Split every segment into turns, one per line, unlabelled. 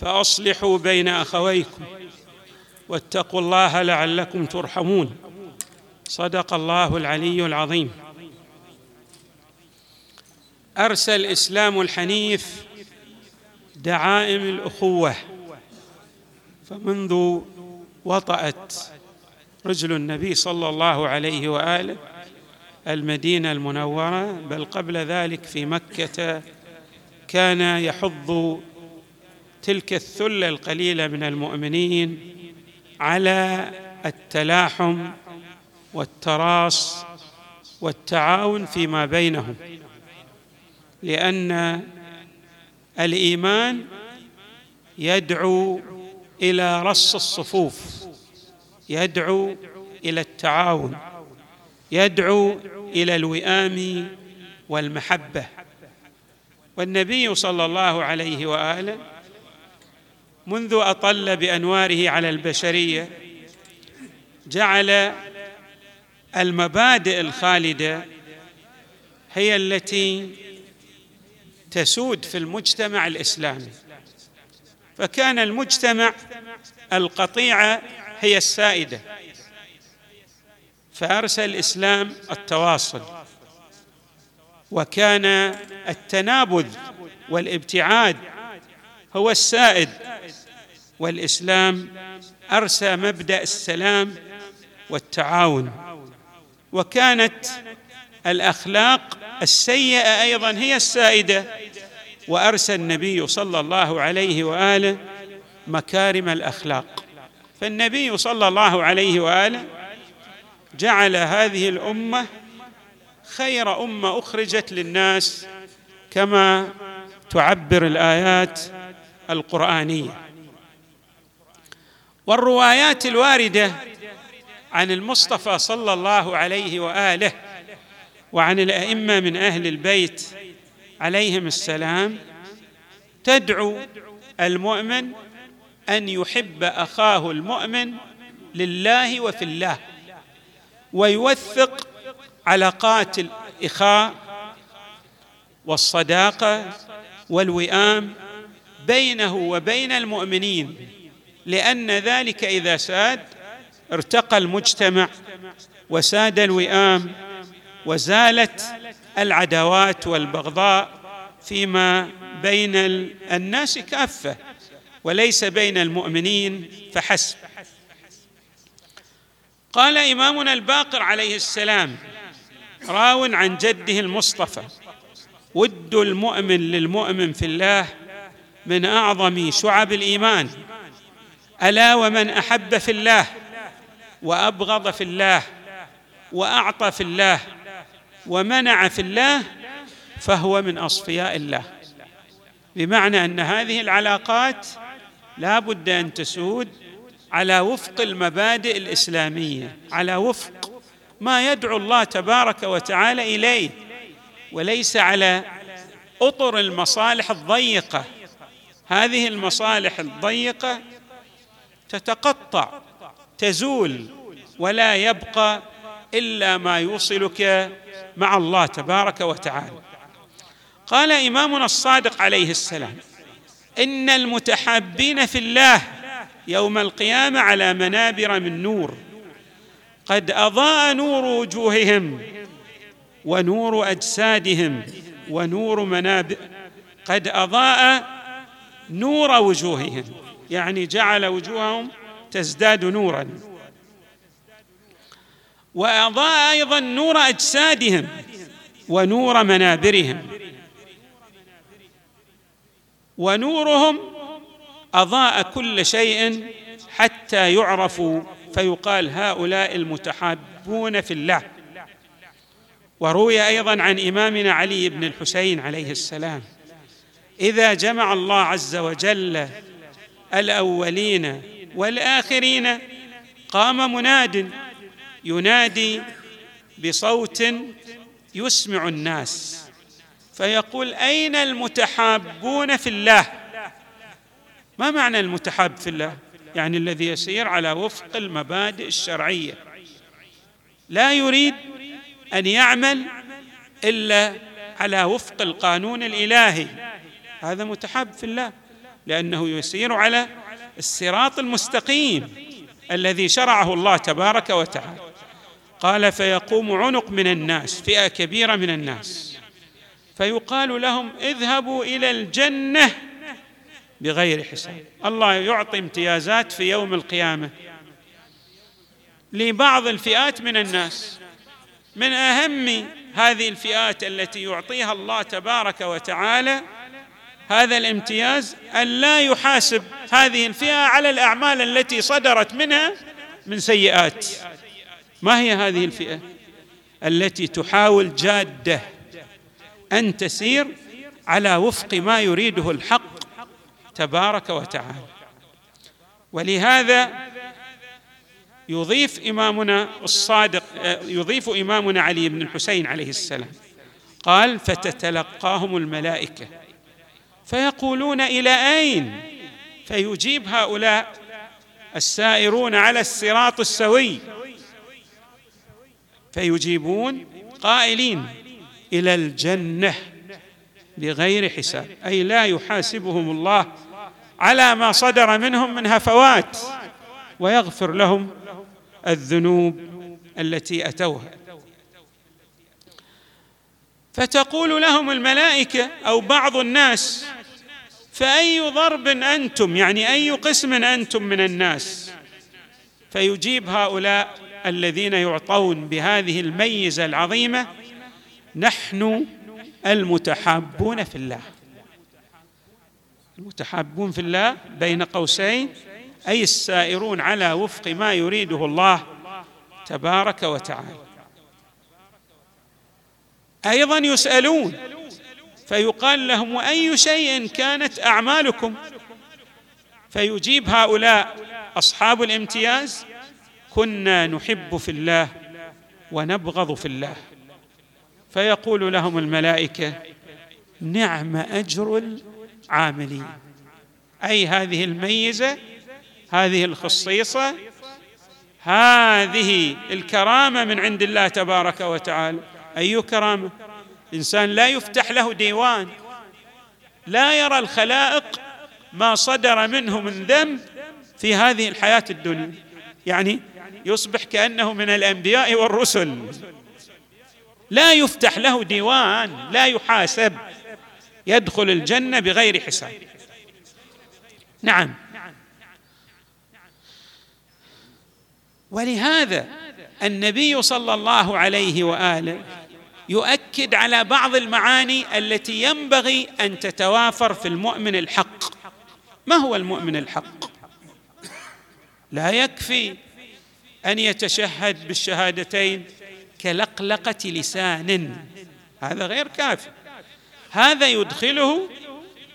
فأصلحوا بين أخويكم واتقوا الله لعلكم ترحمون. صدق الله العلي العظيم. أرسى الإسلام الحنيف دعائم الأخوة فمنذ وطأت رجل النبي صلى الله عليه وآله المدينة المنورة بل قبل ذلك في مكة كان يحض تلك الثلة القليلة من المؤمنين على التلاحم والتراص والتعاون فيما بينهم لأن الإيمان يدعو إلى رص الصفوف يدعو إلى التعاون يدعو إلى الوئام والمحبة. والنبي صلى الله عليه وآله منذ أطل بأنواره على البشرية جعل المبادئ الخالدة هي التي تسود في المجتمع الإسلامي. فكان المجتمع القطيعه هي السائدة. فارسى الإسلام التواصل وكان التنابذ والابتعاد هو السائد والإسلام أرسى مبدأ السلام والتعاون وكانت الأخلاق السيئة أيضا هي السائدة وأرسى النبي صلى الله عليه وآله مكارم الأخلاق. فالنبي صلى الله عليه وآله جعل هذه الأمة خير أمة أخرجت للناس كما تعبر الآيات القرآنية. والروايات الواردة عن المصطفى صلى الله عليه وآله وعن الأئمة من أهل البيت عليهم السلام تدعو المؤمن أن يحب أخاه المؤمن لله وفي الله ويوثق علاقات الإخاء والصداقة والوئام بينه وبين المؤمنين. لأن ذلك إذا ساد ارتقى المجتمع وساد الوئام وزالت العداوات والبغضاء فيما بين الناس كافة وليس بين المؤمنين فحسب. قال إمامنا الباقر عليه السلام راو عن جده المصطفى ود المؤمن للمؤمن في الله من أعظم شعب الإيمان ألا ومن أحب في الله وأبغض في الله وأعطى في الله ومنع في الله فهو من أصفياء الله. بمعنى أن هذه العلاقات لا بد أن تسود على وفق المبادئ الإسلامية على وفق ما يدعو الله تبارك وتعالى إليه وليس على أطر المصالح الضيقة. هذه المصالح الضيقة تتقطع تزول ولا يبقى إلا ما يوصلك مع الله تبارك وتعالى. قال إمامنا الصادق عليه السلام إن المتحابين في الله يوم القيامة على منابر من نور قد أضاء نور وجوههم ونور أجسادهم ونور منابر قد أضاء نور وجوههم. يعني جعل وجوههم تزداد نورا. وأضاء أيضا نور أجسادهم ونور منابرهم ونورهم أضاء كل شيء حتى يعرفوا فيقال هؤلاء المتحابون في الله. وروي أيضا عن إمامنا علي بن الحسين عليه السلام إذا جمع الله عز وجل الأولين والآخرين. قام مناد ينادي بصوت يسمع الناس فيقول أين المتحابون في الله؟ ما معنى المتحاب في الله؟ يعني الذي يسير على وفق المبادئ الشرعية. لا يريد أن يعمل إلا على وفق القانون الإلهي. هذا متحاب في الله. لأنه يسير على الصراط المستقيم الذي شرعه الله تبارك وتعالى. قال فيقوم عنق من الناس فئة كبيرة من الناس. فيقال لهم اذهبوا إلى الجنة بغير حساب. الله يعطي امتيازات في يوم القيامة لبعض الفئات من الناس. من أهم هذه الفئات التي يعطيها الله تبارك وتعالى هذا الامتياز أن لا يحاسب هذه الفئة على الأعمال التي صدرت منها من سيئات. ما هي هذه الفئة؟ التي تحاول جادة أن تسير على وفق ما يريده الحق تبارك وتعالى. ولهذا يضيف إمامنا الصادق يضيف إمامنا علي بن الحسين عليه السلام قال فتتلقاهم الملائكة. فيقولون إلى أين؟ فيجيب هؤلاء السائرون على الصراط السوي. فيجيبون قائلين إلى الجنة بغير حساب أي لا يحاسبهم الله على ما صدر منهم من هفوات ويغفر لهم الذنوب التي أتوها. فتقول لهم الملائكة أو بعض الناس فأي ضرب أنتم يعني أي قسم أنتم من الناس؟ فيجيب هؤلاء الذين يعطون بهذه الميزة العظيمة نحن المتحابون في الله. المتحابون في الله بين قوسين أي السائرون على وفق ما يريده الله تبارك وتعالى. أيضا يسألون فيقال لهم واي شيء كانت أعمالكم؟ فيجيب هؤلاء أصحاب الامتياز كنا نحب في الله ونبغض في الله. فيقول لهم الملائكة نعم أجر العاملين. أي هذه الميزة هذه الخصيصة هذه الكرامة من عند الله تبارك وتعالى. أي كرامة؟ إنسان لا يفتح له ديوان لا يرى الخلائق ما صدر منه من ذنب في هذه الحياة الدنيا. يعني يصبح كأنه من الأنبياء والرسل. لا يفتح له ديوان لا يحاسب يدخل الجنة بغير حساب. نعم. ولهذا النبي صلى الله عليه وآله يؤكد على بعض المعاني التي ينبغي أن تتوافر في المؤمن الحق. ما هو المؤمن الحق؟ لا يكفي أن يتشهد بالشهادتين كلقلقة لسان. هذا غير كافي. هذا يدخله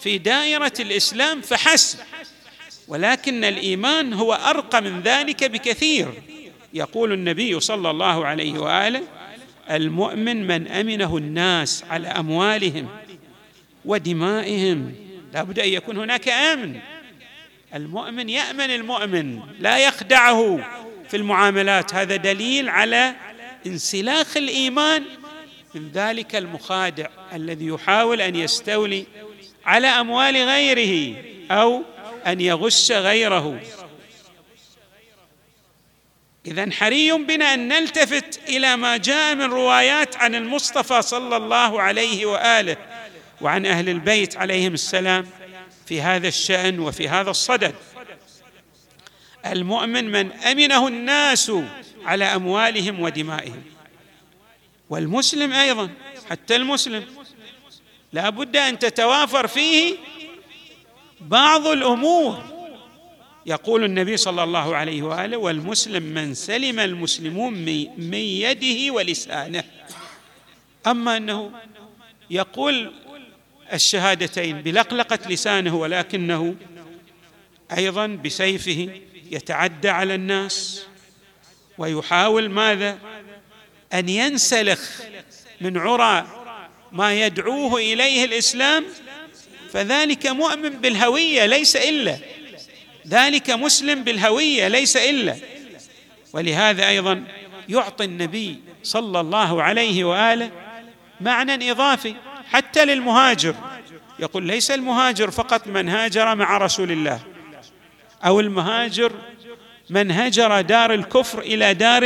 في دائرة الإسلام فحسب. ولكن الإيمان هو أرقى من ذلك بكثير. يقول النبي صلى الله عليه وآله المؤمن من أمنه الناس على أموالهم ودمائهم لا بد أن يكون هناك أمن. المؤمن يأمن المؤمن لا يخدعه. في المعاملات هذا دليل على انسلاخ الإيمان. من ذلك المخادع الذي يحاول أن يستولي على أموال غيره أو أن يغش غيره. اذا حري بنا أن نلتفت إلى ما جاء من روايات عن المصطفى صلى الله عليه وآله وعن أهل البيت عليهم السلام في هذا الشأن وفي هذا الصدد. المؤمن من أمنه الناس على أموالهم ودمائهم والمسلم أيضا حتى المسلم. لا بد أن تتوافر فيه بعض الأمور. يقول النبي صلى الله عليه وآله والمسلم من سلم المسلمون من يده ولسانه. أما أنه يقول الشهادتين بلقلقة لسانه ولكنه أيضا بسيفه يتعدى على الناس ويحاول ماذا؟ أن ينسلخ من عرى ما يدعوه إليه الإسلام فذلك مؤمن بالهوية ليس إلا ذلك مسلم بالهوية ليس إلا. ولهذا أيضا يعطي النبي صلى الله عليه وآله معنى إضافي حتى للمهاجر. يقول ليس المهاجر فقط من هاجر مع رسول الله أو المهاجر من هجر دار الكفر إلى دار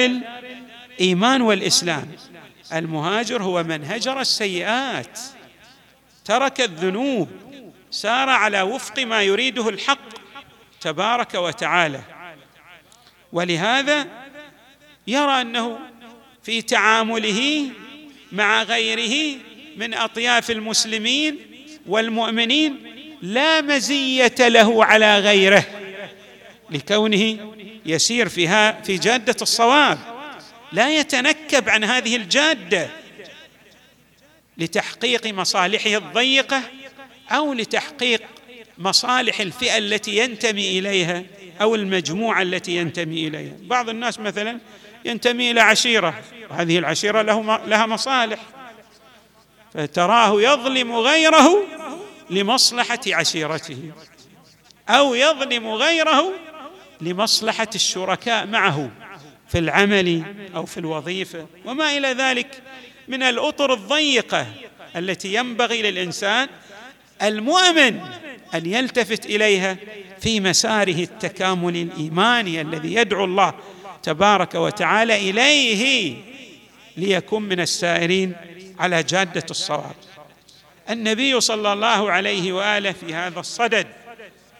الإيمان والإسلام. المهاجر هو من هجر السيئات ترك الذنوب سار على وفق ما يريده الحق تبارك وتعالى. ولهذا يرى أنه في تعامله مع غيره من أطياف المسلمين والمؤمنين لا مزية له على غيره لكونه يسير فيها في جادة الصواب. لا يتنكب عن هذه الجادة لتحقيق مصالحه الضيقة أو لتحقيق مصالح الفئة التي ينتمي إليها أو المجموعة التي ينتمي إليها. بعض الناس مثلا ينتمي إلى عشيرة وهذه العشيرة له لها مصالح. فتراه يظلم غيره لمصلحة عشيرته أو يظلم غيره لمصلحة الشركاء معه في العمل أو في الوظيفة. وما إلى ذلك من الأطر الضيقة التي ينبغي للإنسان المؤمن أن يلتفت إليها في مساره التكامل الإيماني الذي يدعو الله تبارك وتعالى إليه ليكون من السائرين على جادة الصواب. النبي صلى الله عليه وآله في هذا الصدد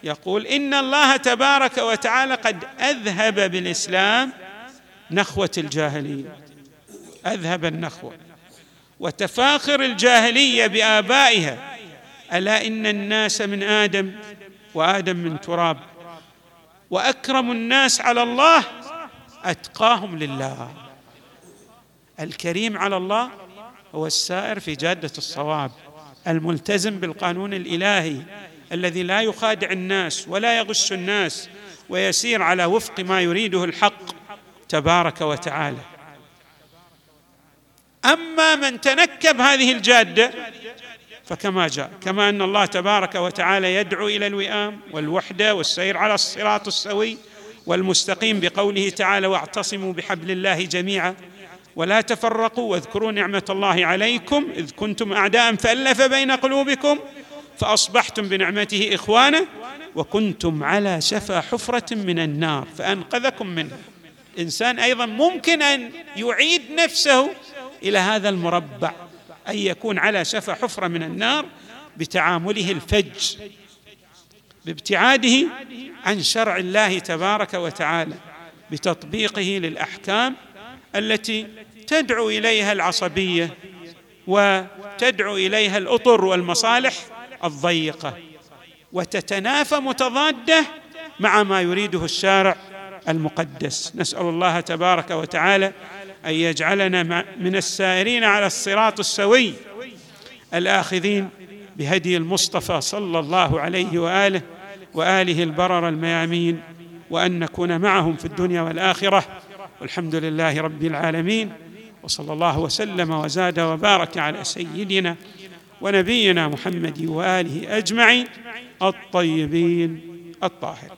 يقول إن الله تبارك وتعالى قد أذهب بالإسلام نخوة الجاهلية. أذهب النخوة. وتفاخر الجاهلية بآبائها ألا إن الناس من آدم وآدم من تراب وأكرم الناس على الله أتقاهم لله. الكريم على الله هو السائر في جادة الصواب الملتزم بالقانون الإلهي الذي لا يخادع الناس ولا يغش الناس ويسير على وفق ما يريده الحق تبارك وتعالى. أما من تنكب هذه الجادة فكما جاء كما أن الله تبارك وتعالى يدعو إلى الوئام والوحدة والسير على الصراط السوي والمستقيم بقوله تعالى واعتصموا بحبل الله جميعا ولا تفرقوا واذكروا نعمة الله عليكم إذ كنتم أعداء فألف بين قلوبكم فأصبحتم بنعمته إخوانا وكنتم على شفا حفرة من النار فأنقذكم منها. الانسان أيضا ممكن أن يعيد نفسه إلى هذا المربع. أن يكون على شفا حفرة من النار بتعامله الفج بابتعاده عن شرع الله تبارك وتعالى بتطبيقه للأحكام التي تدعو إليها العصبية وتدعو إليها الأطر والمصالح الضيقة. وتتنافى متضادة مع ما يريده الشارع المقدس. نسأل الله تبارك وتعالى أن يجعلنا من السائرين على الصراط السوي الآخذين بهدي المصطفى صلى الله عليه وآله وآله البرر الميامين وأن نكون معهم في الدنيا والآخرة. والحمد لله رب العالمين وصلى الله وسلم وزاد وبارك على سيدنا ونبينا محمد وآله أجمعين الطيبين الطاهرين.